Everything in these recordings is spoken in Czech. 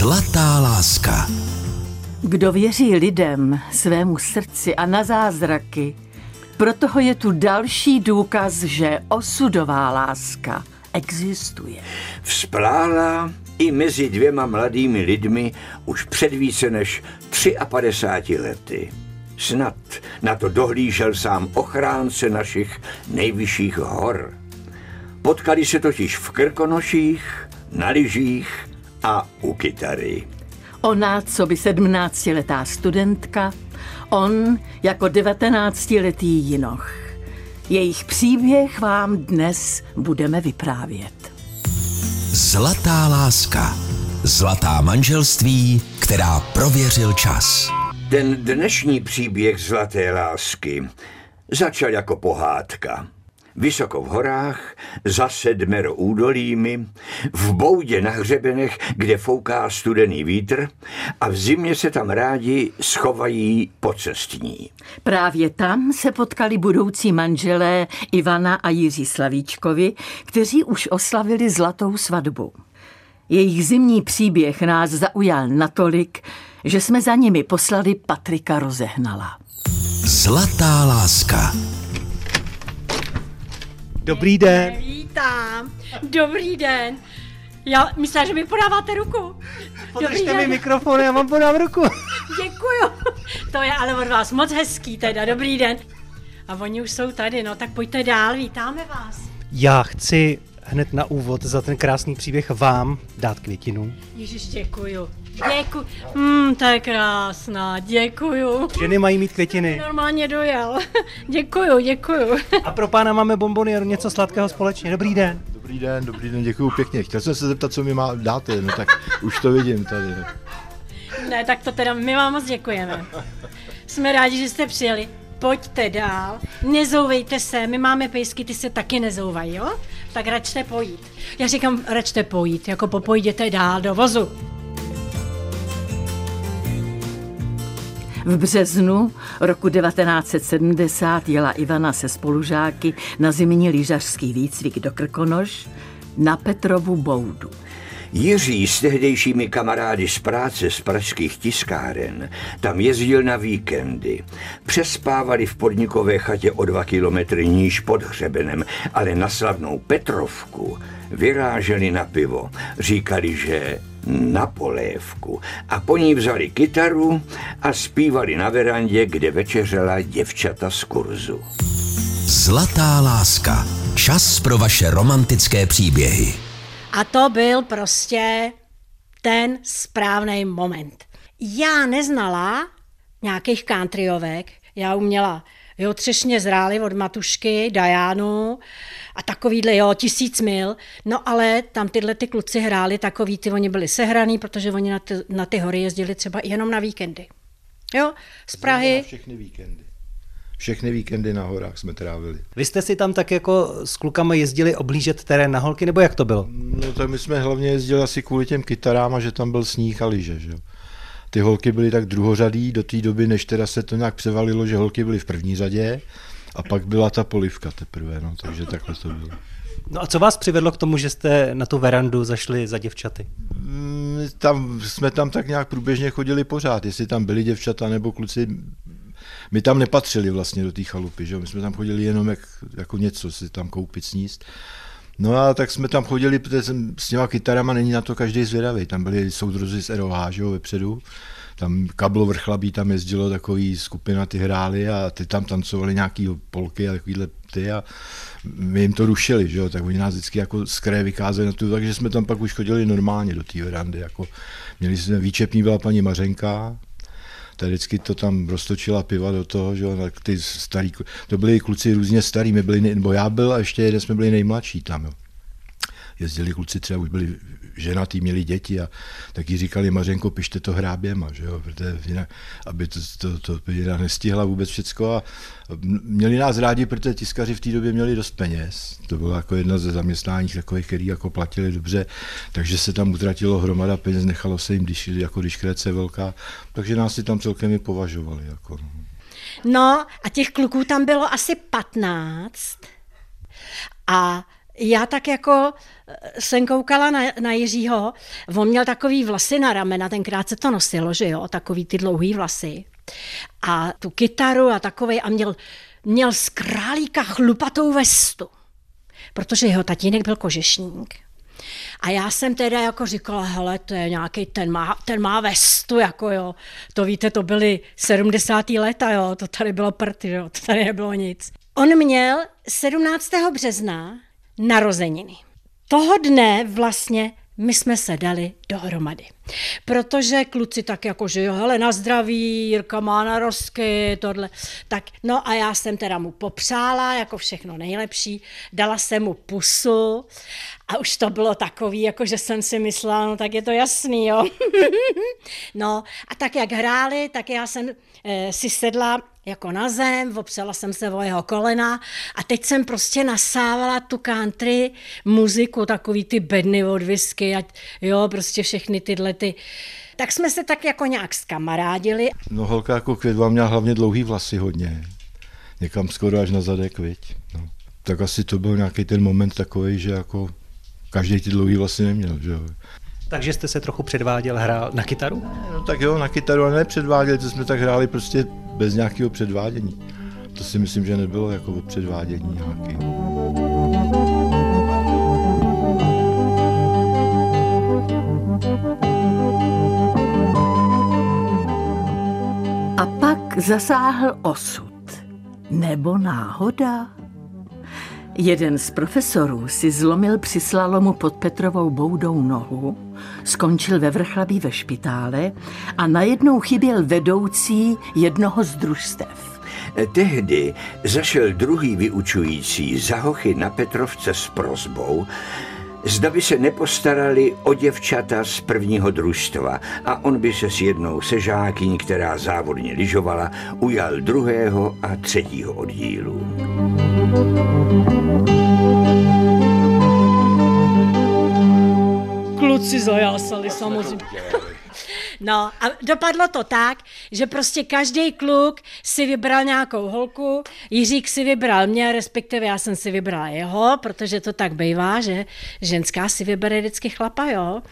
Zlatá láska. Kdo věří lidem, svému srdci a na zázraky, pro toho je tu další důkaz, že osudová láska existuje. Vzplála i mezi dvěma mladými lidmi už před více než 53 lety. Snad na to dohlížel sám ochránce našich nejvyšších hor. Potkali se totiž v Krkonoších, na lyžích a u kytary. Ona, co by sedmnáctiletá studentka, on jako devatenáctiletý jinoch. Jejich příběh vám dnes budeme vyprávět. Zlatá láska. Zlatá manželství, která prověřil čas. Ten dnešní příběh zlaté lásky začal jako pohádka. Vysoko v horách, za sedmero údolími, v boudě na hřebenech, kde fouká studený vítr a v zimě se tam rádi schovají pocestní. Právě tam se potkali budoucí manželé Ivana a Jiří Slavíčkovi, kteří už oslavili zlatou svatbu. Jejich zimní příběh nás zaujal natolik, že jsme za nimi poslali Patrika Rozehnala. Zlatá láska. Dobrý den. Vítám. Dobrý den. Já myslím, že mi podáváte ruku. Podržte mi mikrofon, já vám podám ruku. Děkuju. To je ale od vás moc hezký teda. Dobrý den. A oni už jsou tady, no tak pojďte dál, vítáme vás. Já chci hned na úvod za ten krásný příběh vám dát květinu. Ježiš, děkuju. Děkuju. Hmm, to je krásná, děkuju. Ženy mají mít květiny. Normálně dojel. Děkuju, děkuju. A pro pána máme bombony něco sladkého společně. Dobrý den. Dobrý den, dobrý den, děkuji pěkně. Chtěl jsem se zeptat, co mi má dáte, no tak už to vidím tady. Ne, tak to teda my vám moc děkujeme. Jsme rádi, že jste přijeli. Pojďte dál, nezouvejte se, my máme pejsky, ty se taky nezouvají, jo? Tak račte pojít. Já říkám, račte pojít, jako popojděte dál do vozu. V březnu roku 1970 jela Ivana se spolužáky na zimní lyžařský výcvik do Krkonoš na Petrovu boudu. Jiří s tehdejšími kamarády z práce z pražských tiskáren tam jezdil na víkendy. Přespávali v podnikové chatě o dva kilometry níž pod hřebenem, ale na slavnou Petrovku vyráželi na pivo. Říkali, že na polévku a po ní vzali kytaru a zpívali na verandě, kde večeřela děvčata z kurzu. Zlatá láska. Čas pro vaše romantické příběhy. A to byl prostě ten správný moment. Já neznala nějakých countryovek, já uměla jo, třešně zrály od Matušky, Dajánu a takovýhle, jo, tisíc mil. No ale tam tyhle ty kluci hráli takový, ty oni byli sehraný, protože oni na ty, na ty hory jezdili třeba jenom na víkendy. Jo, z Prahy. Všechny víkendy. Všechny víkendy na horách jsme trávili. Vy jste si tam tak jako s klukama jezdili oblížet terén na holky, nebo jak to bylo? No tak my jsme hlavně jezdili asi kvůli těm kytarám a že tam byl sníh a lyže, že jo. Ty holky byly tak druhořadý do té doby, než teda se to nějak převalilo, že holky byly v první řadě a pak byla ta polivka teprve, no, takže takhle to bylo. No a co vás přivedlo k tomu, že jste na tu verandu zašli za děvčaty? Mm, Tam, jsme tam tak nějak průběžně chodili pořád, jestli tam byli děvčata nebo kluci, my tam nepatřili vlastně do té chalupy, že? my jsme tam chodili jenom jak, jako něco si tam koupit, sníst. No a tak jsme tam chodili, protože s těma kytarama není na to každý zvědavý. Tam byli soudruzi z ROH, že jo, vepředu. Tam Kablo Vrchlabí tam jezdilo takový skupina, ty hráli a ty tam tancovali nějaký polky a takovýhle ty a my jim to rušili, že jo, tak oni nás vždycky jako z kraje vykázali na tu, takže jsme tam pak už chodili normálně do té verandy, jako měli jsme, výčepní byla paní Mařenka, ta vždycky to tam roztočila piva do toho, že tak ty starý, to byli kluci různě starý, my byli, nebo já byl a ještě jeden jsme byli nejmladší tam, jo. Jezdili kluci třeba, už byli ženatý, měli děti a taky říkali, Mařenko, pište to hráběma, že jo, protože jinak, aby to, to, to, jinak nestihla vůbec všecko a měli nás rádi, protože tiskaři v té době měli dost peněz, to bylo jako jedna ze zaměstnání takových, který jako platili dobře, takže se tam utratilo hromada peněz, nechalo se jim, když, jako když krece velká, takže nás si tam celkem i považovali. Jako, no. No a těch kluků tam bylo asi 15 a já tak jako eh, jsem koukala na, na Jiřího, on měl takový vlasy na ramena, tenkrát se to nosilo, že jo, takový ty dlouhý vlasy. A tu kytaru a takovej a měl, měl z králíka chlupatou vestu, protože jeho tatínek byl kožešník. A já jsem teda jako říkala, hele, to je nějaký, ten má, ten má vestu, jako jo. To víte, to byly 70. leta, jo, to tady bylo prty, jo, to tady nebylo nic. On měl 17. března narozeniny. Toho dne vlastně my jsme se dali dohromady. Protože kluci tak jako, že jo, hele, na zdraví, Jirka má narozky, tohle. Tak, no a já jsem teda mu popřála, jako všechno nejlepší, dala jsem mu pusu a už to bylo takový, jako že jsem si myslela, no tak je to jasný, jo. no a tak jak hráli, tak já jsem e, si sedla jako na zem, opřela jsem se o jeho kolena a teď jsem prostě nasávala tu country muziku, takový ty bedny od whisky a jo, prostě všechny tyhle ty tak jsme se tak jako nějak zkamarádili. No holka jako květva měla hlavně dlouhý vlasy hodně. Někam skoro až na zadek, viď? No. Tak asi to byl nějaký ten moment takový, že jako každý ty dlouhý vlasy neměl, že jo. Takže jste se trochu předváděl, hrál na kytaru? No tak jo, na kytaru, ale nepředváděli, to jsme tak hráli prostě bez nějakého předvádění. To si myslím, že nebylo jako předvádění nějaký. A pak zasáhl osud. Nebo náhoda? Jeden z profesorů si zlomil při slalomu pod Petrovou boudou nohu, skončil ve vrchlabí ve špitále a najednou chyběl vedoucí jednoho z družstev. Tehdy zašel druhý vyučující Zahochy na Petrovce s prozbou, zda by se nepostarali o děvčata z prvního družstva a on by se s jednou sežákyní, která závodně lyžovala, ujal druhého a třetího oddílu. Kluci zajásali samozřejmě. No a dopadlo to tak, že prostě každý kluk si vybral nějakou holku, Jiřík si vybral mě, respektive já jsem si vybrala jeho, protože to tak bývá, že ženská si vybere vždycky chlapa, jo.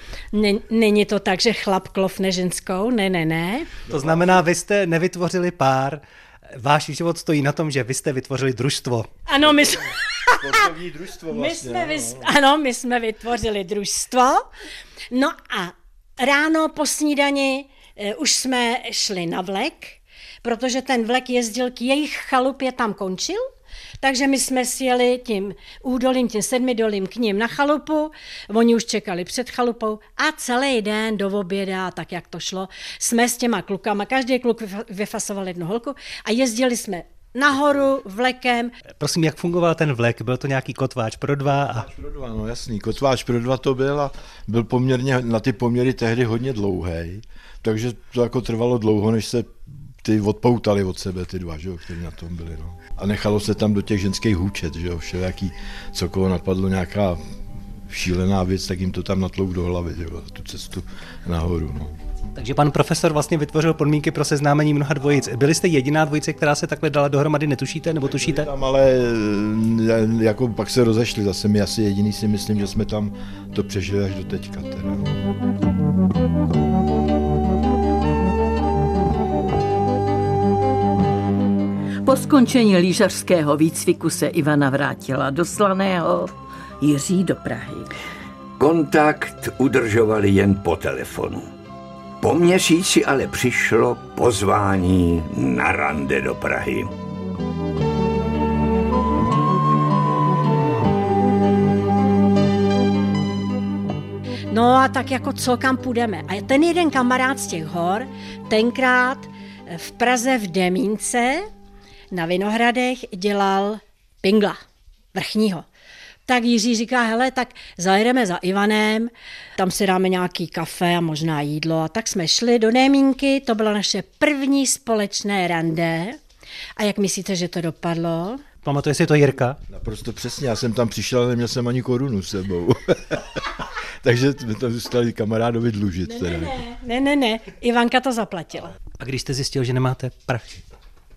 Není to tak, že chlap klofne ženskou, ne, ne, ne. To znamená, vy jste nevytvořili pár, váš život stojí na tom, že vy jste vytvořili družstvo. Ano, my jsme... Sportovní družstvo My vlastně. jsme, no. vys... Ano, my jsme vytvořili družstvo. No a ráno po snídani eh, už jsme šli na vlek, protože ten vlek jezdil k jejich chalupě, tam končil. Takže my jsme sjeli tím údolím, tím sedmidolím k ním na chalupu, oni už čekali před chalupou a celý den do oběda, tak jak to šlo, jsme s těma klukama, každý kluk vyfa- vyfasoval jednu holku a jezdili jsme nahoru vlekem. Prosím, jak fungoval ten vlek? Byl to nějaký kotváč pro dva? A... Pro dva, no jasný, kotváč pro dva to byl a byl poměrně na ty poměry tehdy hodně dlouhý, takže to jako trvalo dlouho, než se ty odpoutali od sebe, ty dva, že jo, který na tom byli. No. A nechalo se tam do těch ženských hůčet, že jo, všelijaký, co koho napadlo nějaká šílená věc, tak jim to tam natlouk do hlavy, že jo, tu cestu nahoru. No. Takže pan profesor vlastně vytvořil podmínky pro seznámení mnoha dvojic. Byli jste jediná dvojice, která se takhle dala dohromady, netušíte nebo tušíte? Tam ale eh, jako pak se rozešli, zase my asi jediný si myslím, že jsme tam to přežili až do teďka. Teda. Po skončení lyžařského výcviku se Ivana vrátila do Slaného, Jiří do Prahy. Kontakt udržovali jen po telefonu. Po měsíci ale přišlo pozvání na rande do Prahy. No a tak jako co, kam půjdeme. A ten jeden kamarád z těch hor, tenkrát v Praze v Demínce na Vinohradech dělal pingla, vrchního. Tak Jiří říká, hele, tak zajedeme za Ivanem, tam si dáme nějaký kafe a možná jídlo. A tak jsme šli do Demínky, to bylo naše první společné rande. A jak myslíte, že to dopadlo? Pamatuje si to Jirka? Naprosto přesně, já jsem tam přišel, ale neměl jsem ani korunu s sebou. Takže jsme tam zůstali kamarádovi dlužit. Teda. Ne, ne, ne, Ivanka to zaplatila. A když jste zjistil, že nemáte prachy?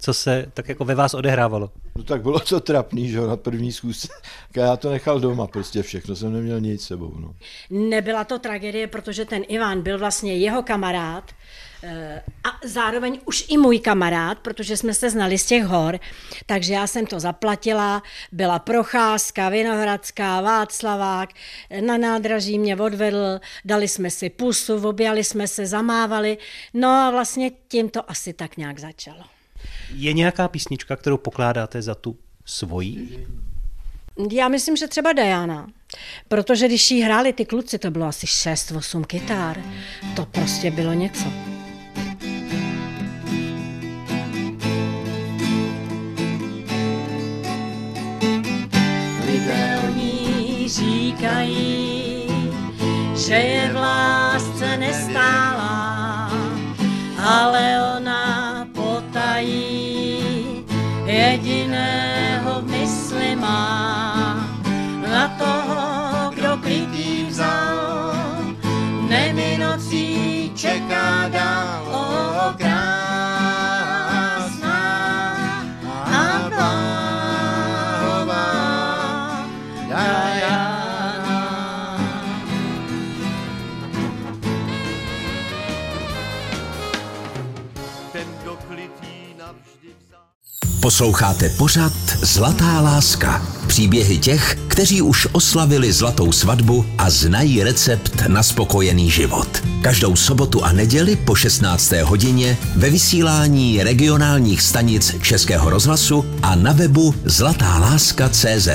Co se tak jako ve vás odehrávalo? No tak bylo to trapný, že na první zkusce. Já to nechal doma prostě všechno, jsem neměl nic sebou. No. Nebyla to tragédie, protože ten Ivan byl vlastně jeho kamarád, eh, a zároveň už i můj kamarád, protože jsme se znali z těch hor, takže já jsem to zaplatila, byla procházka, Vinohradská, Václavák, na nádraží mě odvedl, dali jsme si pusu, objali jsme se, zamávali, no a vlastně tím to asi tak nějak začalo. Je nějaká písnička, kterou pokládáte za tu svoji? Já myslím, že třeba Diana. Protože když jí hráli ty kluci, to bylo asi 6-8 kytár. To prostě bylo něco. Lidé o ní říkají, že je v lásce nestála, čeká dál o krásná a bláhová Diana. Posloucháte pořad Zlatá láska. Příběhy těch, kteří už oslavili zlatou svatbu a znají recept na spokojený život. Každou sobotu a neděli po 16. hodině ve vysílání regionálních stanic Českého rozhlasu a na webu zlatáláska.cz.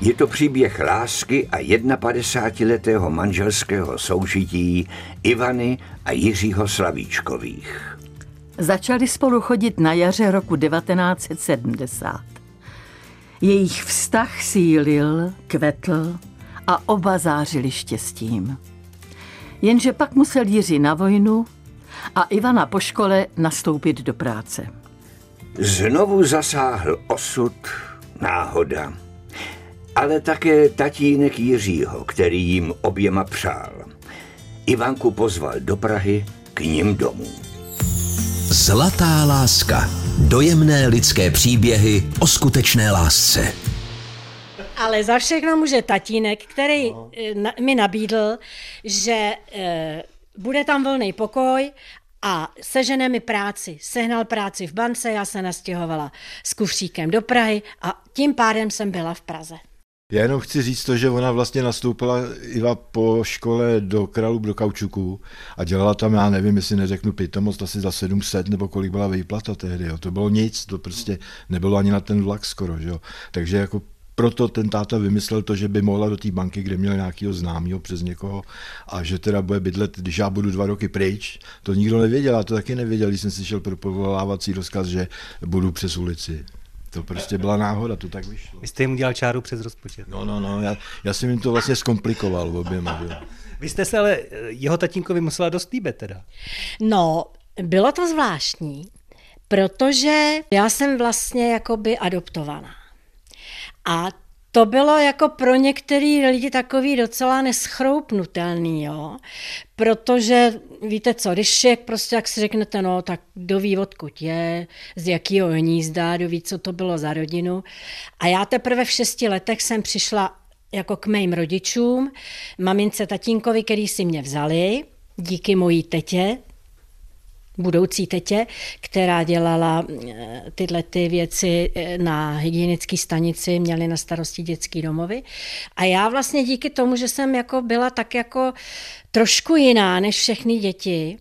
Je to příběh lásky a 51-letého manželského soužití Ivany a Jiřího Slavíčkových. Začali spolu chodit na jaře roku 1970. Jejich vztah sílil, kvetl a oba zářili štěstím. Jenže pak musel Jiří na vojnu a Ivana po škole nastoupit do práce. Znovu zasáhl osud, náhoda, ale také tatínek Jiřího, který jim oběma přál. Ivanku pozval do Prahy k ním domů. Zlatá láska. Dojemné lidské příběhy o skutečné lásce. Ale za všechno může tatínek, který eh, na- mi nabídl, že eh, bude tam volný pokoj a sežene mi práci. Sehnal práci v bance, já se nastěhovala s kufříkem do Prahy a tím pádem jsem byla v Praze. Já jenom chci říct to, že ona vlastně nastoupila Iva po škole do Kralu do Kaučuku a dělala tam, já nevím, jestli neřeknu pitomost, asi za 700 nebo kolik byla výplata tehdy. Jo. To bylo nic, to prostě nebylo ani na ten vlak skoro. Že jo. Takže jako proto ten táta vymyslel to, že by mohla do té banky, kde měl nějakého známého přes někoho a že teda bude bydlet, když já budu dva roky pryč. To nikdo nevěděl, já to taky nevěděl, když jsem si šel pro povolávací rozkaz, že budu přes ulici. To prostě byla náhoda, to tak vyšlo. Vy jste jim udělal čáru přes rozpočet. No, no, no, já, já jsem jim to vlastně zkomplikoval oběma. že jo. Vy jste se ale eh, jeho tatínkovi musela dost líbit teda. No, bylo to zvláštní, protože já jsem vlastně jakoby adoptovaná. A to bylo jako pro některý lidi takový docela neschroupnutelný, jo. Protože víte co, když člověk prostě, jak si řeknete, no, tak kdo ví, odkud je, z jakého hnízda, kdo ví, co to bylo za rodinu. A já teprve v šesti letech jsem přišla jako k mým rodičům, mamince, tatínkovi, který si mě vzali, díky mojí tetě, budoucí tetě, která dělala eh, tyhle ty věci eh, na hygienické stanici, měli na starosti dětský domovy. A já vlastně díky tomu, že jsem jako byla tak jako trošku jiná než všechny děti,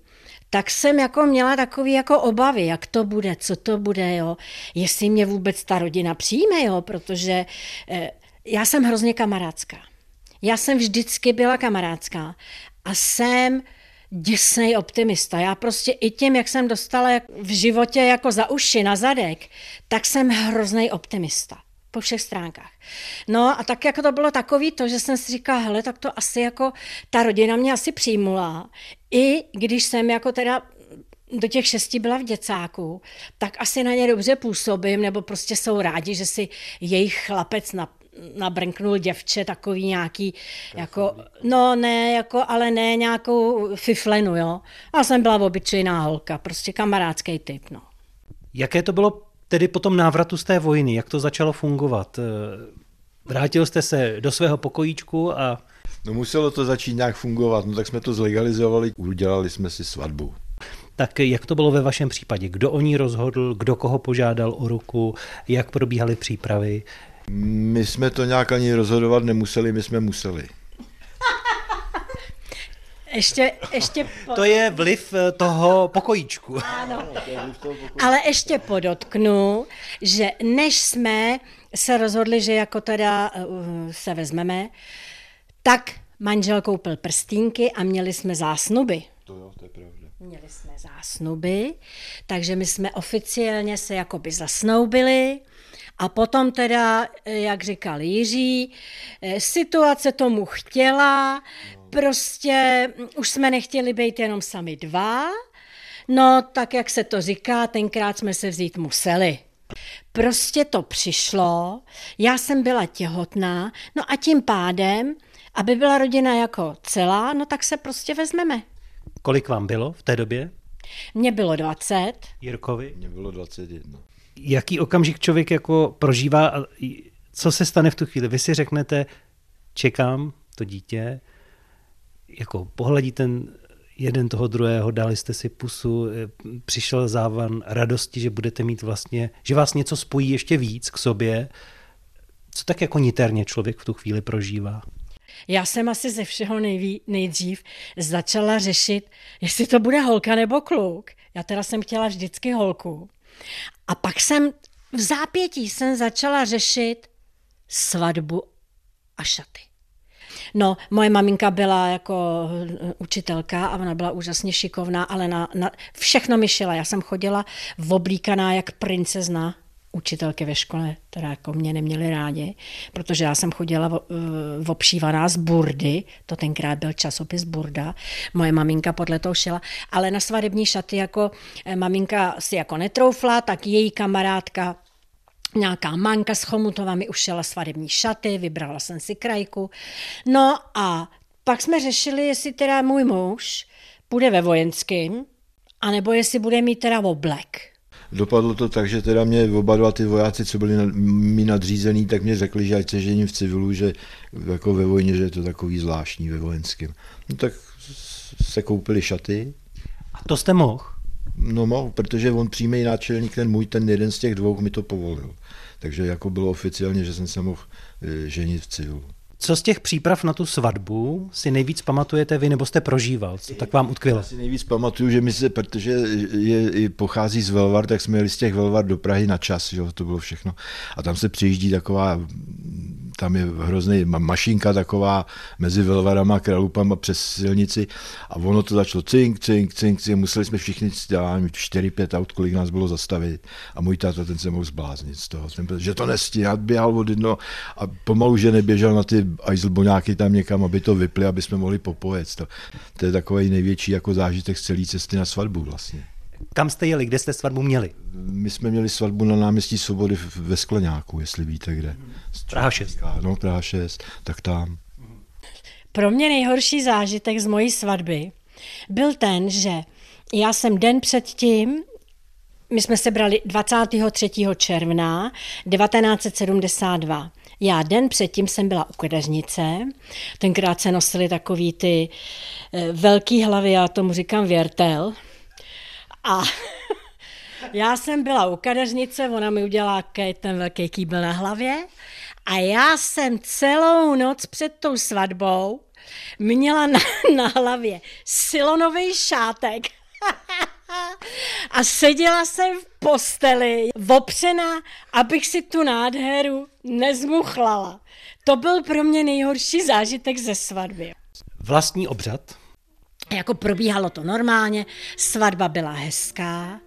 tak jsem jako měla takový jako obavy, jak to bude, co to bude, jo, jestli mě vůbec ta rodina přijme, jo, protože eh, já jsem hrozně kamarádská. Já jsem vždycky byla kamarádská a jsem děsný optimista. Já prostě i tím, jak jsem dostala v životě jako za uši, na zadek, tak jsem hrozný optimista po všech stránkách. No a tak jako to bylo takový to, že jsem si říkala, hele, tak to asi jako ta rodina mě asi přijmula. I když jsem jako teda do těch šesti byla v děcáku, tak asi na ně dobře působím, nebo prostě jsou rádi, že si jejich chlapec na, nabrnknul děvče takový nějaký, jako, no ne, jako, ale ne nějakou fiflenu, jo. Já jsem byla obyčejná holka, prostě kamarádský typ, no. Jaké to bylo tedy po tom návratu z té vojny? Jak to začalo fungovat? Eh, vrátil jste se do svého pokojíčku a... No muselo to začít nějak fungovat, no tak jsme to zlegalizovali, udělali jsme si svatbu. Tak jak to bylo ve vašem případě? Kdo o ní rozhodl, kdo koho požádal o ruku, jak probíhaly přípravy? My jsme to nějak ani rozhodovat nemuseli, my jsme museli. Ještě, ještě po... To je vliv eh, toho pokojíčku. Ano. Ale ještě podotknu, že než jsme se rozhodli, že jako teda uh, se vezmeme, tak manžel koupil prstínky a měli jsme zásnuby. To jo, to je pravda. Měli jsme zásnuby, takže my jsme oficiálně se jakoby zasnoubili a potom teda, jak říkal Jiří, eh, situace tomu chtěla, prostě už jsme nechtěli být jenom sami dva, no tak jak se to říká, tenkrát jsme se vzít museli. Prostě to přišlo, já jsem byla těhotná, no a tím pádem, aby byla rodina jako celá, no tak se prostě vezmeme. Kolik vám bylo v té době? Mně bylo 20. Jirkovi? Mně bylo 21. Jaký okamžik člověk jako prožívá a co se stane v tu chvíli? Vy si řeknete, čekám to dítě, jako pohledí ten jeden toho druhého, dali jste si pusu, eh, přišel závan radosti, že budete mít vlastně, že vás něco spojí ještě víc k sobě. Co tak jako niterně člověk v tu chvíli prožívá? Já jsem asi ze všeho nejví, nejdřív začala řešit, jestli to bude holka nebo kluk. Já teda jsem chtěla vždycky holku. A pak jsem v zápětí jsem začala řešit svatbu a šaty. No, moje maminka byla jako učitelka a ona byla úžasně šikovná, ale na, na všechno mi šila. Já jsem chodila v oblíkaná jak princezna učitelky ve škole, teda jako mě neměli rádi, protože já jsem chodila v, v obšívaná z Burdy, to tenkrát byl časopis Burda, moje maminka podle toho šila, ale na svadební šaty jako eh, maminka si jako netroufla, tak její kamarádka nějaká manka z Chomutova mi ušela svadební šaty, vybrala jsem si krajku. No a pak jsme řešili, jestli teda můj muž bude ve vojenském, anebo jestli bude mít teda oblek. Dopadlo to tak, že teda mě oba dva ty vojáci, co byli mi nadřízený, tak mě řekli, že ať se žením v civilu, že jako ve vojně, že je to takový zvláštní ve vojenském. No tak se koupili šaty. A to jste mohl? No mohl, protože on přímý náčelník, ten můj, ten jeden z těch dvou mi to povolil. Takže jako bylo oficiálně, že jsem se mohl e, ženit v civilu. Co z těch příprav na tu svatbu si nejvíc pamatujete vy, nebo jste prožíval? Co tak vám utkvělo? Já si nejvíc pamatuju, že my se, protože je, pochází z Velvar, tak jsme jeli z těch Velvar do Prahy na čas, že to bylo všechno. A tam se přijíždí taková tam je hrozný mašinka taková mezi Velvarama Kralupama přes silnici a ono to začalo cink, cink, cink, cink. museli jsme všichni, já nevím, 4-5 aut, kolik nás bylo zastavit a můj táta ten se mohl zbláznit z toho, ten, že to nestíhá, běhal od jedno a pomalu, že neběžel na ty ajzlboňáky tam někam, aby to vypli, aby jsme mohli popojet. To, to je takový největší jako zážitek z celé cesty na svatbu vlastně. Kam jste jeli, kde jste svatbu měli? My jsme měli svatbu na náměstí Svobody ve Skleňáku, jestli víte kde. Praha 6. No, Praha 6, tak tam. Pro mě nejhorší zážitek z mojí svatby byl ten, že já jsem den předtím, my jsme se brali 23. června 1972. Já den předtím jsem byla u kadeřnice, tenkrát se nosily takový ty eh, velký hlavy, já tomu říkám věrtel, a já jsem byla u kadeřnice, ona mi udělala ten velký kýbl na hlavě. A já jsem celou noc před tou svatbou měla na, na hlavě silonový šátek a seděla jsem v posteli, opřená, abych si tu nádheru nezmuchlala. To byl pro mě nejhorší zážitek ze svatby. Vlastní obřad jako probíhalo to normálně, svatba byla hezká,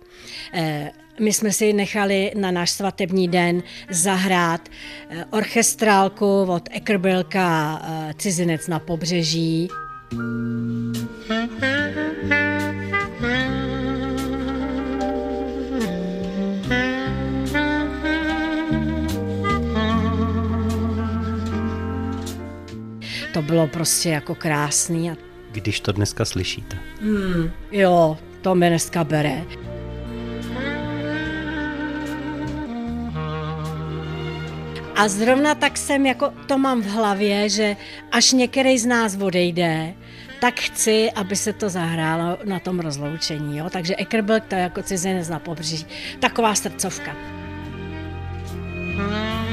eh, my jsme si nechali na náš svatební den zahrát eh, orchestrálku od Ekerbylka eh, Cizinec na pobřeží. to bylo prostě jako krásný. Když to dneska slyšíte. Hmm, jo, to mě dneska bere. A zrovna tak jsem, jako to mám v hlavě, že až některý z nás odejde, tak chci, aby se to zahrálo na tom rozloučení. Jo? Takže Ekerbelk, to je jako cizinec na pobřeží. Taková srdcovka. Hmm.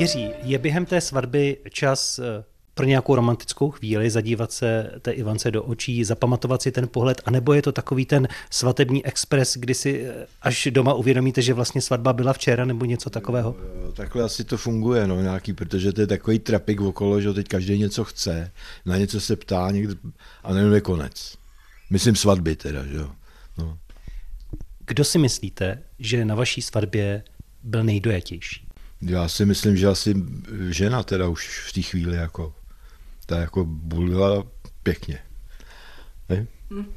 Jiří, je během té svatby čas eh, pro nějakou romantickou chvíli zadívat se té Ivance do očí, zapamatovat si ten pohled, anebo je to takový ten svatební expres, kdy si eh, až doma uvědomíte, že vlastně svatba byla včera, nebo něco takového? Takhle asi to funguje, no, nějaký, protože to je takový trapik okolo, že teď každý něco chce, na něco se ptá někdo, a nejenom je konec. Myslím svatby teda, že jo. No. Kdo si myslíte, že na vaší svatbě byl nejdojatější? Já si myslím, že asi žena teda už v té chvíli jako, ta jako bulila pěkně. Ne?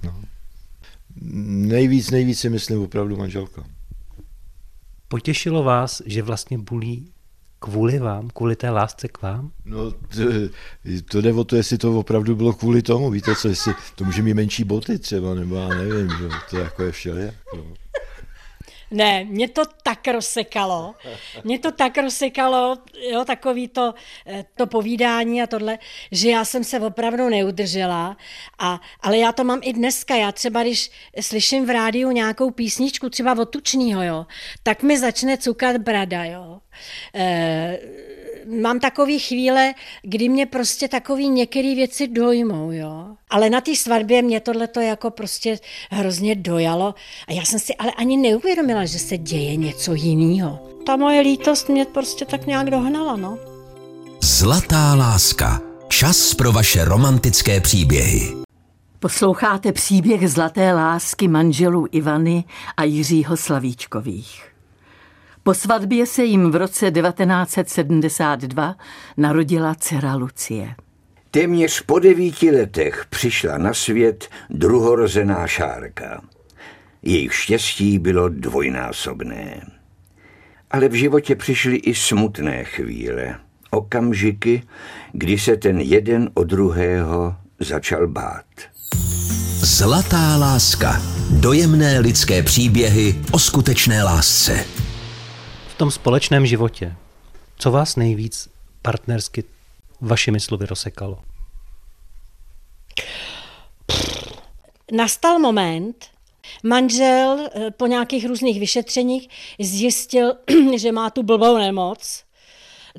No. Nejvíc, nejvíc si myslím opravdu manželka. Potěšilo vás, že vlastně bulí kvůli vám, kvůli té lásce k vám? No, to, to jde o to, jestli to opravdu bylo kvůli tomu, víte co, jestli to může mít menší boty třeba, nebo já nevím, že to jako je všelijak. No. Ne, mě to tak rozsekalo. Mě to tak rozsekalo, jo, takový to, eh, to povídání a tohle, že já jsem se opravdu neudržela. A, ale já to mám i dneska. Já třeba, když slyším v rádiu nějakou písničku, třeba od Tučnýho, jo, tak mi začne cukat brada, jo. E, mám takové chvíle, kdy mě prostě takový některé věci dojmou, jo. Ale na té svatbě mě tohle to jako prostě hrozně dojalo a já jsem si ale ani neuvědomila, že se děje něco jiného. Ta moje lítost mě prostě tak nějak dohnala, no. Zlatá láska. Čas pro vaše romantické příběhy. Posloucháte příběh zlaté lásky manželů Ivany a Jiřího Slavíčkových. Po svatbě se jim v roce 1972 narodila dcera Lucie. Téměř po devíti letech přišla na svět druhorozená Šárka. Jejich štěstí bylo dvojnásobné. Ale v životě přišly i smutné chvíle, okamžiky, kdy se ten jeden od druhého začal bát. Zlatá láska. Dojemné lidské příběhy o skutečné lásce v tom společném životě, co vás nejvíc partnersky vašimi slovy rozsekalo? Nastal moment, manžel eh, po nějakých různých vyšetřeních zjistil, že má tu blbou nemoc,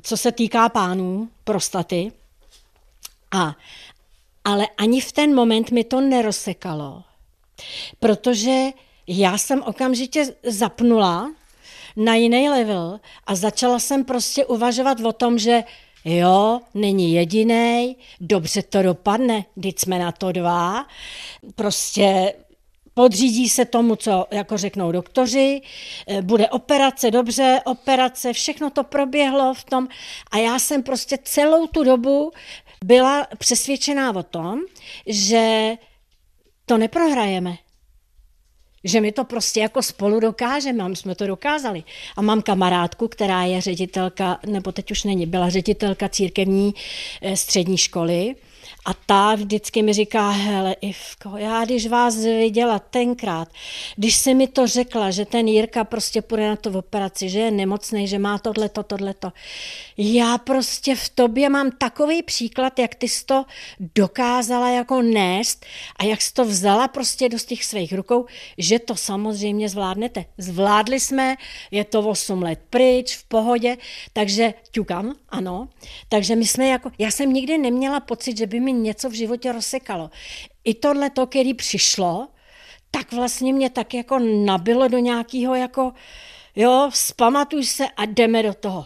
co se týká pánů, prostaty. A, ale ani v ten moment mi to nerozsekalo, protože já jsem okamžitě zapnula na jiný level a začala jsem prostě uvažovat o tom, že jo, není jediný, dobře to dopadne, teď jsme na to dva, prostě podřídí se tomu, co jako řeknou doktoři, eh, bude operace, dobře, operace, všechno to proběhlo v tom a já jsem prostě celou tu dobu byla přesvědčená o tom, že to neprohrajeme, že my to prostě jako spolu dokážeme, a my jsme to dokázali. A mám kamarádku, která je ředitelka, nebo teď už není, byla ředitelka církevní eh, střední školy a ta vždycky mi říká, hele Ivko, já když vás viděla tenkrát, když se mi to řekla, že ten Jirka prostě půjde na tu operaci, že je nemocný, že má tohleto, tohleto. Já prostě v tobě mám takový příklad, jak ty jsi to dokázala jako nést a jak jsi to vzala prostě do těch svých rukou, že to samozřejmě zvládnete. Zvládli jsme, je to 8 let pryč, v pohodě, takže ťukám, ano. Takže my jsme jako, já jsem nikdy neměla pocit, že by mi něco v životě rozsekalo. I tohle to, který přišlo, tak vlastně mě tak jako nabilo do nějakého jako, jo, vzpamatuj se a jdeme do toho.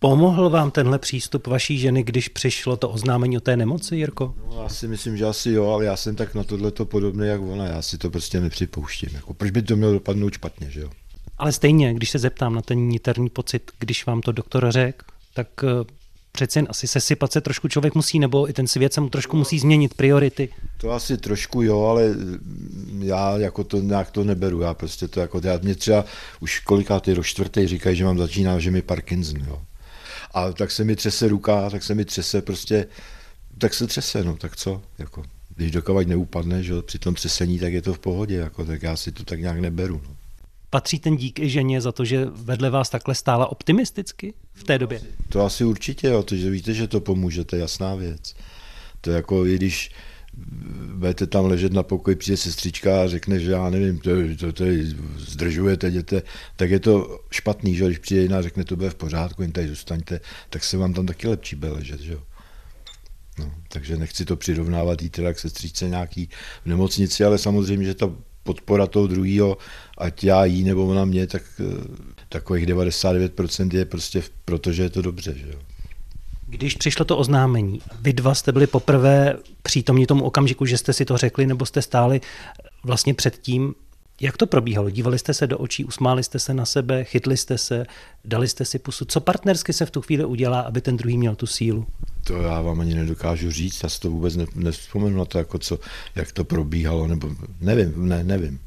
Pomohl vám tenhle přístup vaší ženy, když přišlo to oznámení o té nemoci, Jirko? No, já si myslím, že asi jo, ale já jsem tak na tohle to podobný jak ona, já si to prostě nepřipouštím. Jako, proč by to mělo dopadnout špatně, že jo? Ale stejně, když se zeptám na ten niterní pocit, když vám to doktor řekl, tak přeci jen asi sesypat se trošku člověk musí, nebo i ten svět se mu trošku musí změnit priority. To asi trošku jo, ale já jako to nějak to neberu, já prostě to jako, já mě třeba už kolikátý do čtvrtý říkají, že mám začíná, že mi Parkinson, jo. A tak se mi třese ruka, tak se mi třese prostě, tak se třese, no, tak co, jako, když dokovat neupadne, že při tom třesení, tak je to v pohodě, jako, tak já si to tak nějak neberu, no. Patří ten dík i ženě za to, že vedle vás takhle stála optimisticky v té době? To asi určitě, jo, to, že víte, že to pomůže, to je jasná věc. To jako, i když budete tam ležet na pokoji, přijde sestřička a řekne, že já nevím, to, to, to zdržujete, jděte, tak je to špatný, že když přijde jiná a řekne, to bude v pořádku, jen tady zůstaňte, tak se vám tam taky lepší bude ležet, že jo. No, takže nechci to přirovnávat jít teda k sestřičce nějaký v nemocnici, ale samozřejmě, že ta podpora toho druhého, ať já jí nebo ona mě, tak eh, takových 99% je prostě proto, že je to dobře, že jo. Když přišlo to oznámení, vy dva jste byli poprvé přítomní tomu okamžiku, že jste si to řekli, nebo jste stáli vlastně před tím, jak to probíhalo? Dívali jste se do očí, usmáli jste se na sebe, chytli jste se, dali jste si pusu. Co partnersky se v tu chvíli udělá, aby ten druhý měl tu sílu? To já vám ani nedokážu říct, já si to vůbec nevzpomenu na to, jako co, jak to probíhalo, nebo nevím, ne, nevím.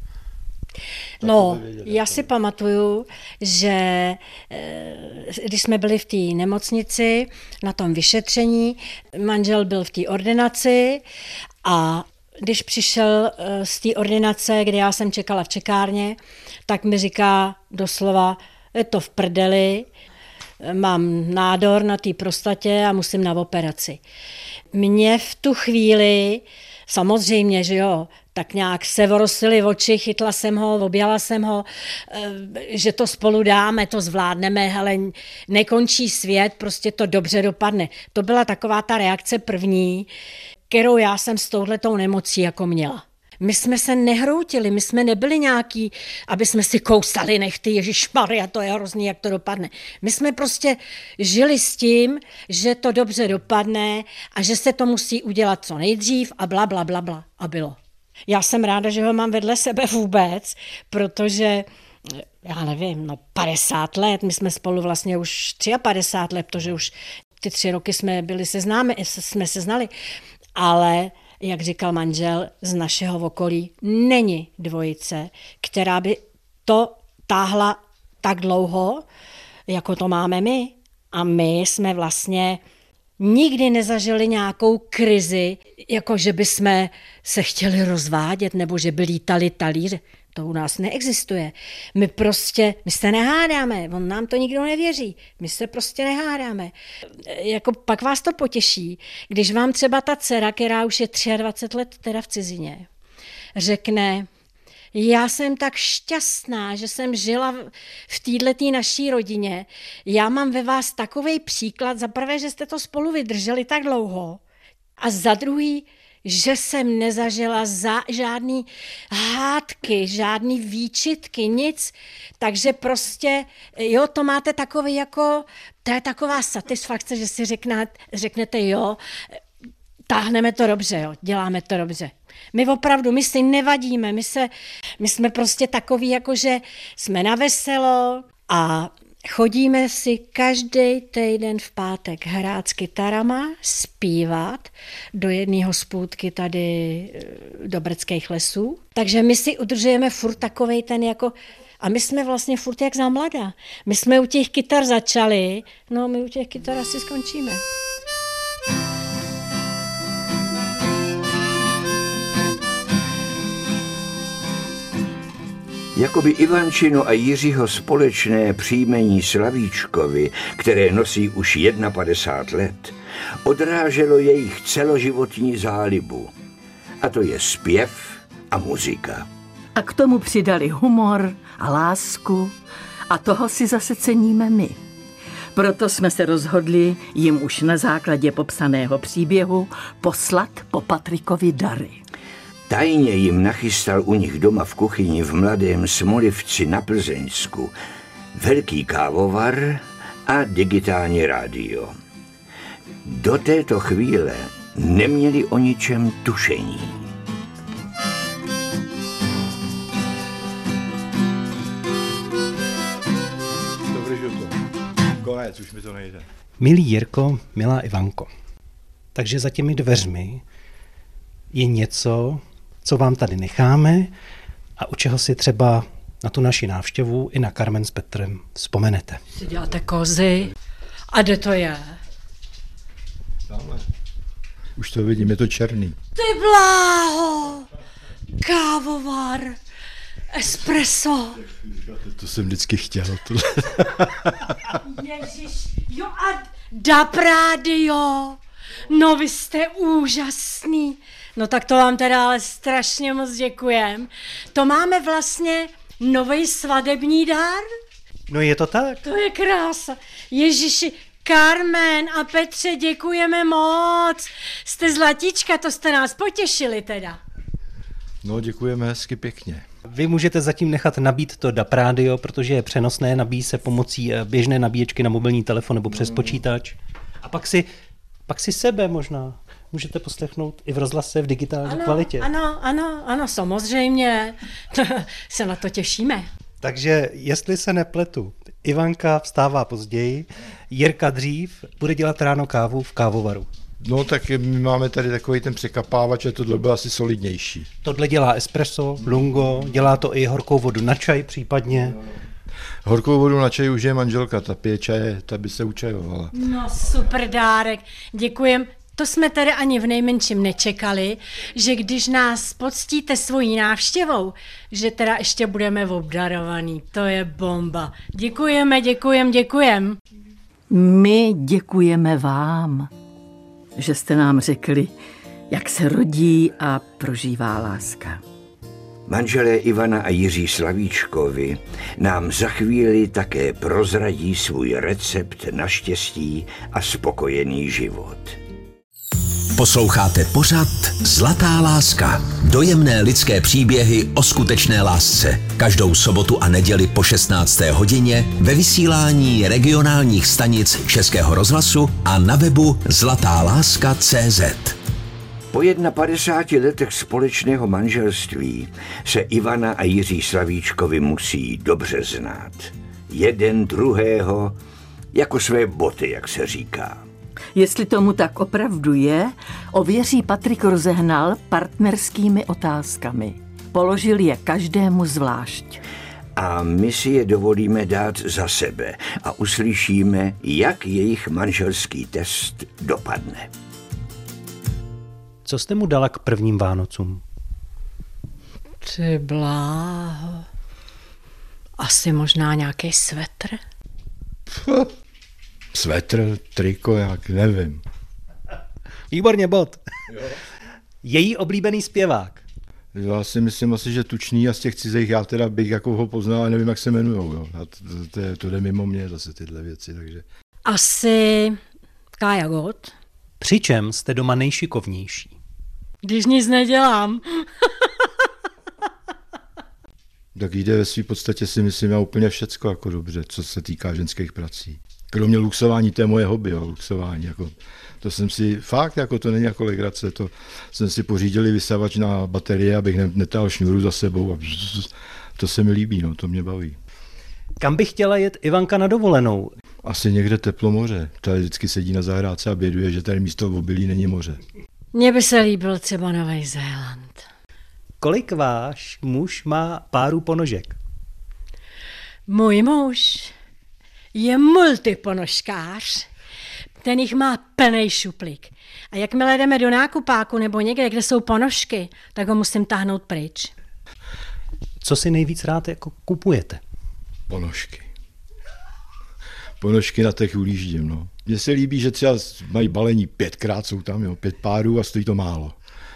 No, já si pamatuju, že eh, když jsme byli v té nemocnici na tom vyšetření, manžel byl v té ordinaci a když přišel eh, z té ordinace, kde já jsem čekala v čekárně, tak mi říká doslova, je to v prdeli, mám nádor na té prostatě a musím na operaci. Mě v tu chvíli, samozřejmě, že jo, tak nějak se vorosily oči, chytla jsem ho, objala jsem ho, eh, že to spolu dáme, to zvládneme, ale nekončí svět, prostě to dobře dopadne. To byla taková ta reakce první, kterou já jsem s touhletou nemocí jako měla. My jsme se nehroutili, my jsme nebyli nějaký, aby jsme si kousali nechty, Ježíš a to je hrozný, jak to dopadne. My jsme prostě žili s tím, že to dobře dopadne a že se to musí udělat co nejdřív a bla, bla, bla, bla. A bylo. Já jsem ráda, že ho mám vedle sebe vůbec, protože já nevím, no 50 let, my jsme spolu vlastně už 53 let, protože už ty tři roky jsme byli seznámi, jsme se znali, ale jak říkal manžel z našeho okolí, není dvojice, která by to táhla tak dlouho, jako to máme my. A my jsme vlastně nikdy nezažili nějakou krizi, jako že by jsme se chtěli rozvádět nebo že by lítali talíře. To u nás neexistuje. My prostě, my se nehádáme, on nám to nikdo nevěří. My se prostě nehádáme. Jako pak vás to potěší, když vám třeba ta dcera, která už je 23 let teda v cizině, řekne, já jsem tak šťastná, že jsem žila v této naší rodině. Já mám ve vás takový příklad, za prvé, že jste to spolu vydrželi tak dlouho a za druhý, že jsem nezažila za, žádný hádky, žádný výčitky, nic. Takže prostě, jo, to máte takový jako, to je taková satisfakce, že si řekne, řeknete, jo, táhneme to dobře, jo, děláme to dobře. My opravdu, my si nevadíme, my, se, my jsme prostě takový, jako že jsme na veselo a chodíme si každý týden v pátek hrát s kytarama, zpívat do jedné hospůdky tady eh, do Brdských lesů. Takže my si udržujeme furt takovej ten jako a my jsme vlastně furt jak za mladá. My jsme u těch kytar začali, no my u těch kytar asi skončíme. Jakoby Ivančino a Jiřího společné příjmení Slavíčkovi, které nosí už 51 let, odráželo jejich celoživotní zálibu. A to je zpěv a muzika. A k tomu přidali humor a lásku a toho si zase ceníme my. Proto jsme se rozhodli jim už na základě popsaného příběhu poslat po Patrikovi dary. Tajně jim nachystal u nich doma v kuchyni v Mladém Smolivci na Plzeňsku velký kávovar a digitální rádio. Do této chvíle neměli o ničem tušení. Dobře, že to. Konec, už mi to nejde. Milý Jirko, milá Ivanko, takže za těmi dveřmi je něco, co vám tady necháme a u čeho si třeba na tu naši návštěvu i na Carmen s Petrem vzpomenete. Si děláte kozy A kde to je? Tamhle. Už to vidím, je to černý. Ty bláho! Kávovar, espresso. To jsem vždycky chtěl. Tohle. Ježiš, jo a da prádio. No vy jste úžasný. No tak to vám teda ale strašně moc děkujem. To máme vlastně nový svadební dár? No je to tak. To je krása. Ježiši, Carmen a Petře, děkujeme moc. Jste zlatička, to jste nás potěšili teda. No, děkujeme hezky pěkně. Vy můžete zatím nechat nabít to DAP rádio, protože je přenosné, nabíjí se pomocí eh, běžné nabíječky na mobilní telefon nebo přes počítač. A pak si, pak si sebe možná můžete poslechnout i v rozhlase v digitální Ano, kvalitě. ano, ano, ano, samozřejmě. se na to těšíme. Takže jestli se nepletu, Ivanka vstává později, Jirka dřív bude dělat ráno kávu v kávovaru. No, tak my máme tady takový ten překapávač, a tohle byl asi solidnější. Tohle dělá espresso, lungo, dělá to i horkou vodu na čaj případně. Horkou vodu na čaj už je manželka, ta pije čaje, ta by se učajovala. No super dárek, děkujem. To jsme tady ani v nejmenším nečekali, že když nás poctíte svojí návštěvou, že teda ještě budeme obdarovaný. To je bomba. Děkujeme, děkujem, děkujem. My děkujeme vám, že jste nám řekli, jak se rodí a prožívá láska. Manželé Ivana a Jiří Slavíčkovi nám za chvíli také prozradí svůj recept na štěstí a spokojený život. Posloucháte pořad Zlatá láska. Dojemné lidské příběhy o skutečné lásce. Každou sobotu a neděli po 16. hodině ve vysílání regionálních stanic Českého rozhlasu a na webu zlatáláska.cz. Po 51 letech společného manželství se Ivana a Jiří Slavíčkovi musí dobře znát. Jeden druhého jako své boty, jak se říká. Jestli tomu tak opravdu je, ověří Patrik rozehnal partnerskými otázkami. Položil je každému zvlášť. A my si je dovolíme dát za sebe a uslyšíme, jak jejich manželský test dopadne. Co jste mu dala k prvním Vánocům? Ty bláho. Asi možná nějaký svetr? Svetr, triko, jak nevím. Výborně, bod. Její oblíbený zpěvák. Já si myslím asi, že tučný a z těch cizích já teda bych jako ho poznal, ale nevím, jak se jmenujou. Jo. A to, to, to, to jde mimo mě zase tyhle věci, takže... Asi Kája Gott. Přičem jste doma nejšikovnější. Když nic nedělám. Tak jde ve své podstatě si myslím já úplně všecko jako dobře, co se týká ženských prací. Kromě luxování, to je moje hobby, jo, luxování. Jako, to jsem si, fakt, jako to není jako legrace, to jsem si pořídili vysavač na baterie, abych ne, netáhl šňůru za sebou a to se mi líbí, no, to mě baví. Kam by chtěla jet Ivanka na dovolenou? Asi někde teplo moře. Tady vždycky sedí na zahrádce a běduje, že tady místo v obilí není moře. Mně by se líbil třeba Nový Zéland. Kolik váš muž má párů ponožek? Můj muž je multiponožkář. Ten jich má plný šuplík. A jakmile jdeme do nákupáku nebo někde, kde jsou ponožky, tak ho musím táhnout pryč. Co si nejvíc rád jako kupujete? Ponožky. Ponožky na těch ulíždím, no. Mně se líbí, že třeba mají balení pětkrát, jsou tam, jo, pět párů a stojí to málo.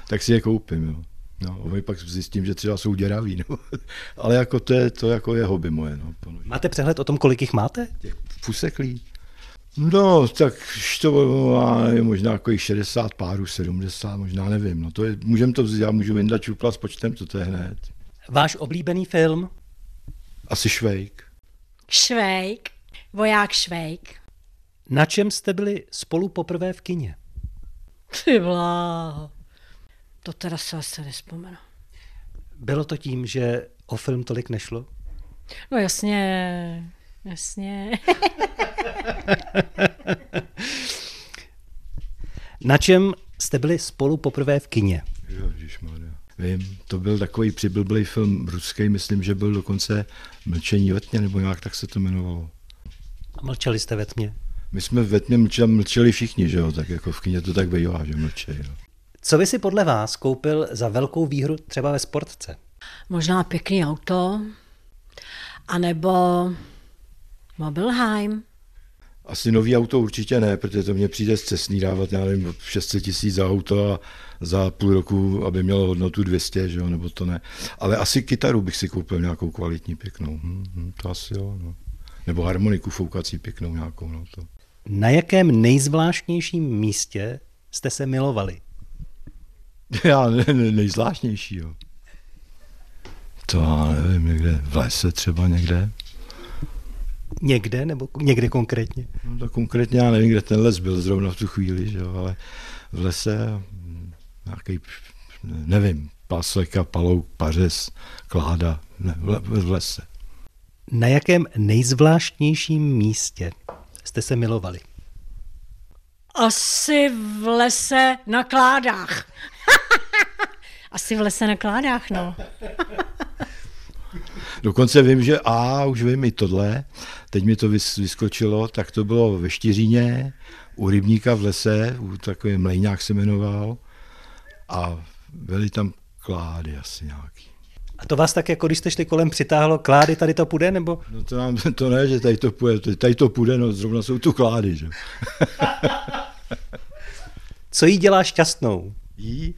Tak si je koupím, jo. No, a pak zjistím, že třeba jsou děraví, no. Ale jako to je, to jako je hobby moje, no. Máte přehled o tom, kolik jich máte? Těch fuseklí. No, tak to má je možná jako 60 párů, 70, možná nevím. No to je, můžeme to vzít, já můžu vyndat čupla s počtem, co to je hned. Váš oblíbený film? Asi Švejk. Švejk, voják Švejk. Na čem jste byli spolu poprvé v kině? Ty bláho. To teda se asi nespomenu. Bylo to tím, že o film tolik nešlo? No jasně, jasně. Na čem jste byli spolu poprvé v kině? Ježišmarja. Vím, to byl takový přiblblý film ruský, myslím, že byl dokonce Mlčení ve tmě, nebo nějak tak se to jmenovalo. A mlčeli jste ve tmě? My jsme ve tmě mlčeli, mlčeli všichni, že jo, tak jako v kyně to tak bývá, že mlčeli. No. Co by si podle vás koupil za velkou výhru třeba ve sportce? Možná pěkný auto, anebo Mobilheim. Asi nový auto určitě ne, protože to mě přijde zcestný dávat, já nevím, 600 tisíc za auto a za půl roku, aby mělo hodnotu 200, že jo, nebo to ne. Ale asi kytaru bych si koupil nějakou kvalitní pěknou. Hm, hm, to asi jo, no. Nebo harmoniku foukací pěknou nějakou, no to. Na jakém nejzvláštnějším místě jste se milovali? Já ne, ne, nejzvláštnější, jo. To já nevím, někde v lese třeba někde. Někde nebo někde konkrétně? No to konkrétně já nevím, kde ten les byl zrovna v tu chvíli, že jo, ale v lese nějaký, nevím, pasleka, palouk, pařez, kláda, ne, v, v lese. Na jakém nejzvláštnějším místě jste se milovali? Asi v lese na kládách. Asi v lese na kládách, no. Dokonce vím, že a už vím i tohle, teď mi to vyskočilo, tak to bylo ve Štiříně, u rybníka v lese, u takový mlejňák se jmenoval a byly tam klády asi nějaký. A to vás tak, jako když jste šli kolem, přitáhlo klády, tady to půjde, nebo? No to, nám, to ne, že tady to půjde, tady to půjde, no zrovna jsou tu klády, že? Co jí dělá šťastnou? Jí?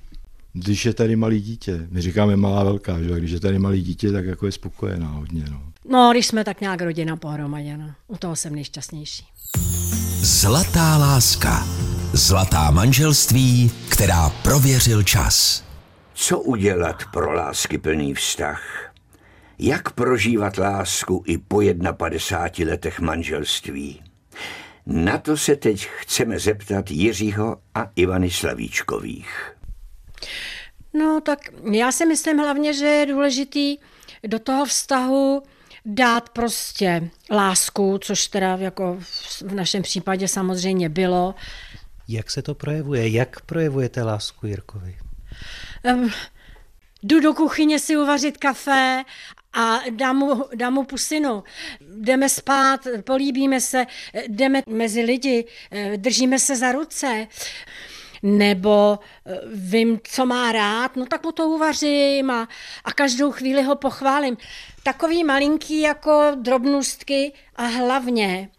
Když je tady malý dítě. My říkáme malá velká, že? Když je tady malý dítě, tak jako je spokojená hodně, no. No, když jsme tak nějak rodina pohromadě, no. U toho jsem nejšťastnější. Zlatá láska. Zlatá manželství, která prověřil čas. Co udělat pro lásky plný vztah? Jak prožívat lásku i po 51 letech manželství? Na to se teď chceme zeptat Jiřího a Ivany Slavíčkových. No tak já si myslím hlavně, že je důležitý do toho vztahu dát prostě lásku, což teda jako v našem případě samozřejmě bylo. Jak se to projevuje? Jak projevujete lásku Jirkovi? Um, jdu do kuchyně si uvařit kafe a dám mu, dám mu pusinu. Jdeme spát, políbíme se, jdeme mezi lidi, držíme se za ruce nebo eh, vím, co má rád, no tak mu to uvařím a, a každou chvíli ho pochválím. Takový malinký jako drobnostky a hlavně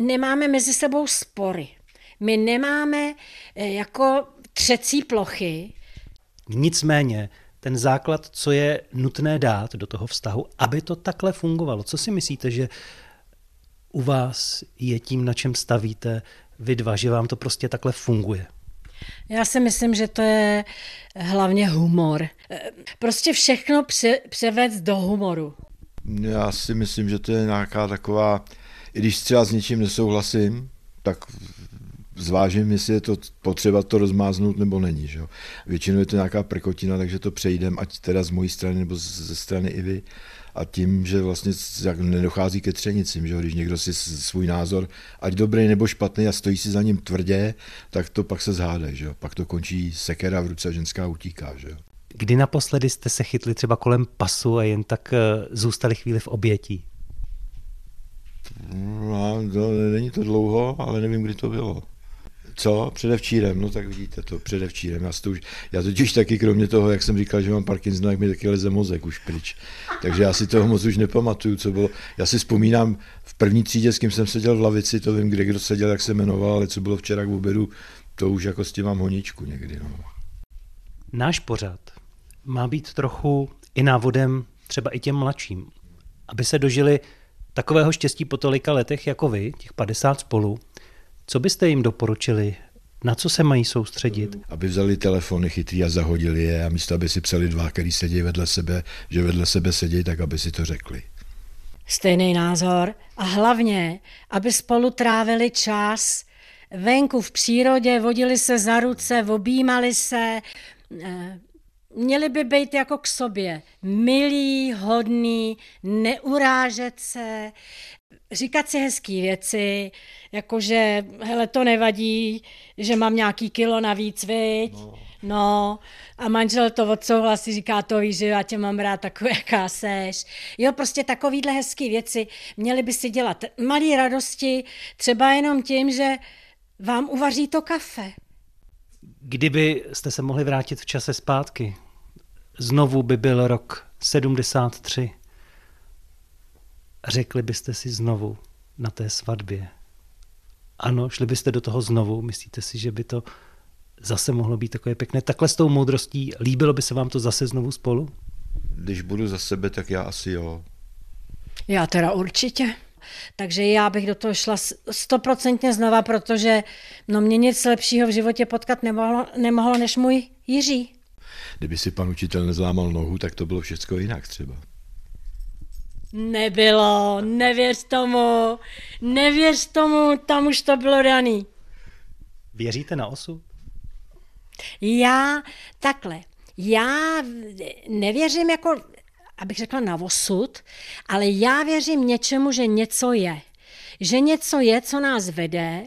nemáme mezi sebou spory. My nemáme eh, jako třecí plochy. Nicméně, ten základ, co je nutné dát do toho vztahu, aby to takhle fungovalo. Co si myslíte, že u vás je tím, na čem stavíte vy dva, že vám to prostě takhle funguje? Já si myslím, že to je hlavně humor. Prostě všechno pře- převést do humoru. Já si myslím, že to je nějaká taková, i když třeba s něčím nesouhlasím, tak zvážím, jestli je to potřeba to rozmáznout nebo není. Že? Většinou je to nějaká prkotina, takže to přejdem, ať teda z mojí strany nebo ze strany i vy a tím, že vlastně jak nedochází ke třenicím, že když někdo si svůj názor, ať dobrý nebo špatný a stojí si za ním tvrdě, tak to pak se zháde, že pak to končí sekera v ruce a ženská utíká. Že Kdy naposledy jste se chytli třeba kolem pasu a jen tak eh, zůstali chvíli v obětí? No, to, není to dlouho, ale nevím, kdy to bylo. Co? Předevčírem, no tak vidíte to, předevčírem. Já, to už, já totiž taky, kromě toho, jak jsem říkal, že mám Parkinson, tak mi taky leze mozek už pryč. Takže já si toho moc už nepamatuju, co bylo. Já si vzpomínám, v první třídě, s kým jsem seděl v lavici, to vím, kde kdo seděl, jak se jmenoval, ale co bylo včera k obědu, to už jako s tím mám honičku někdy. No. Náš pořad má být trochu i návodem třeba i těm mladším, aby se dožili takového štěstí po tolika letech jako vy, těch 50 spolu, co byste jim doporučili? Na co se mají soustředit? Aby vzali telefony chytrý a zahodili je a místo, aby si psali dva, který sedí vedle sebe, že vedle sebe sedí, tak aby si to řekli. Stejný názor a hlavně, aby spolu trávili čas venku v přírodě, vodili se za ruce, objímali se, eh, měli by být jako k sobě milí, hodný, neurážet se, říkat si hezké věci, jakože hele, to nevadí, že mám nějaký kilo navíc, viď? No. No a manžel to odsouhlasí, říká to víš, že já tě mám rád takový, jaká seš. Jo, prostě takovýhle hezké věci měly by si dělat malé radosti, třeba jenom tím, že vám uvaří to kafe. Kdyby jste se mohli vrátit v čase zpátky, znovu by byl rok 73. Řekli byste si znovu na té svatbě. Ano, šli byste do toho znovu. Myslíte si, že by to zase mohlo být takové pěkné? Takhle s tou moudrostí, líbilo by se vám to zase znovu spolu? Když budu za sebe, tak já asi jo. Já teda určitě. Takže já bych do toho šla stoprocentně znova, protože no mě nic lepšího v životě potkat nemohlo, nemohlo než můj Jiří. Kdyby si pan učitel nezlámal nohu, tak to bylo všechno jinak třeba. Nebylo, nevěř tomu, nevěř tomu, tam už to bylo daný. Věříte na osu? Já takhle, já nevěřím jako, abych řekla na osud, ale já věřím něčemu, že něco je. Že něco je, co nás vede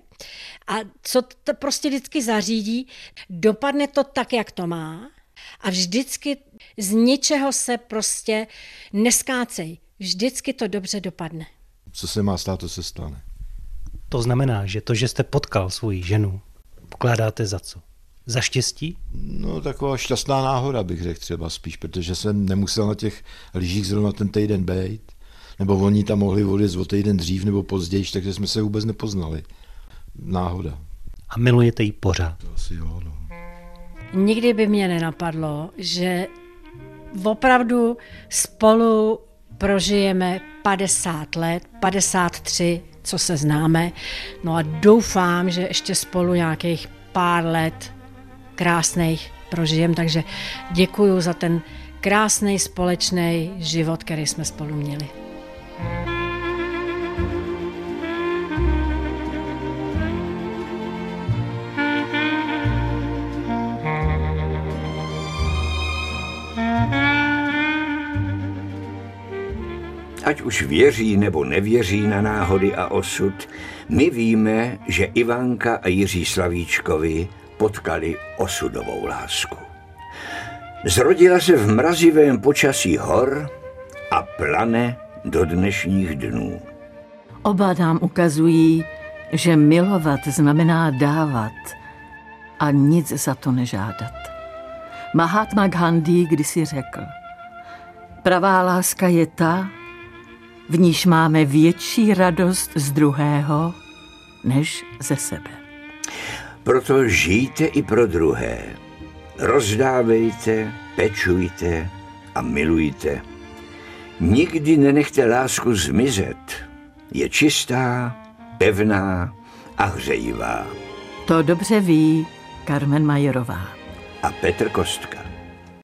a co to prostě vždycky zařídí, dopadne to tak, jak to má a vždycky z ničeho se prostě neskácej. Vždycky to dobře dopadne. Co se má stát, to se stane. To znamená, že to, že jste potkal svoji ženu, pokládáte za co? Za štěstí? No taková šťastná náhoda bych řekl třeba spíš, protože jsem nemusel na těch lyžích zrovna ten týden být. Nebo oni tam mohli odjet o týden dřív nebo později, takže jsme se vůbec nepoznali. Náhoda. A milujete ji pořád? To asi jo, no. Nikdy by mě nenapadlo, že opravdu spolu prožijeme 50 let, 53, co se známe, no a doufám, že ještě spolu nějakých pár let krásných prožijem, takže děkuju za ten krásný společný život, který jsme spolu měli. Ať už věří nebo nevěří na náhody a osud, my víme, že Ivanka a Jiří Slavíčkovi potkali osudovou lásku. Zrodila se v mrazivém počasí hor a plane do dnešních dnů. Oba nám ukazují, že milovat znamená dávat a nic za to nežádat. Mahatma Gandhi kdysi řekl, pravá láska je ta, v níž máme větší radost z druhého než ze sebe. Proto žijte i pro druhé. Rozdávejte, pečujte a milujte. Nikdy nenechte lásku zmizet. Je čistá, pevná a hřejivá. To dobře ví Carmen Majerová. A Petr Kostka.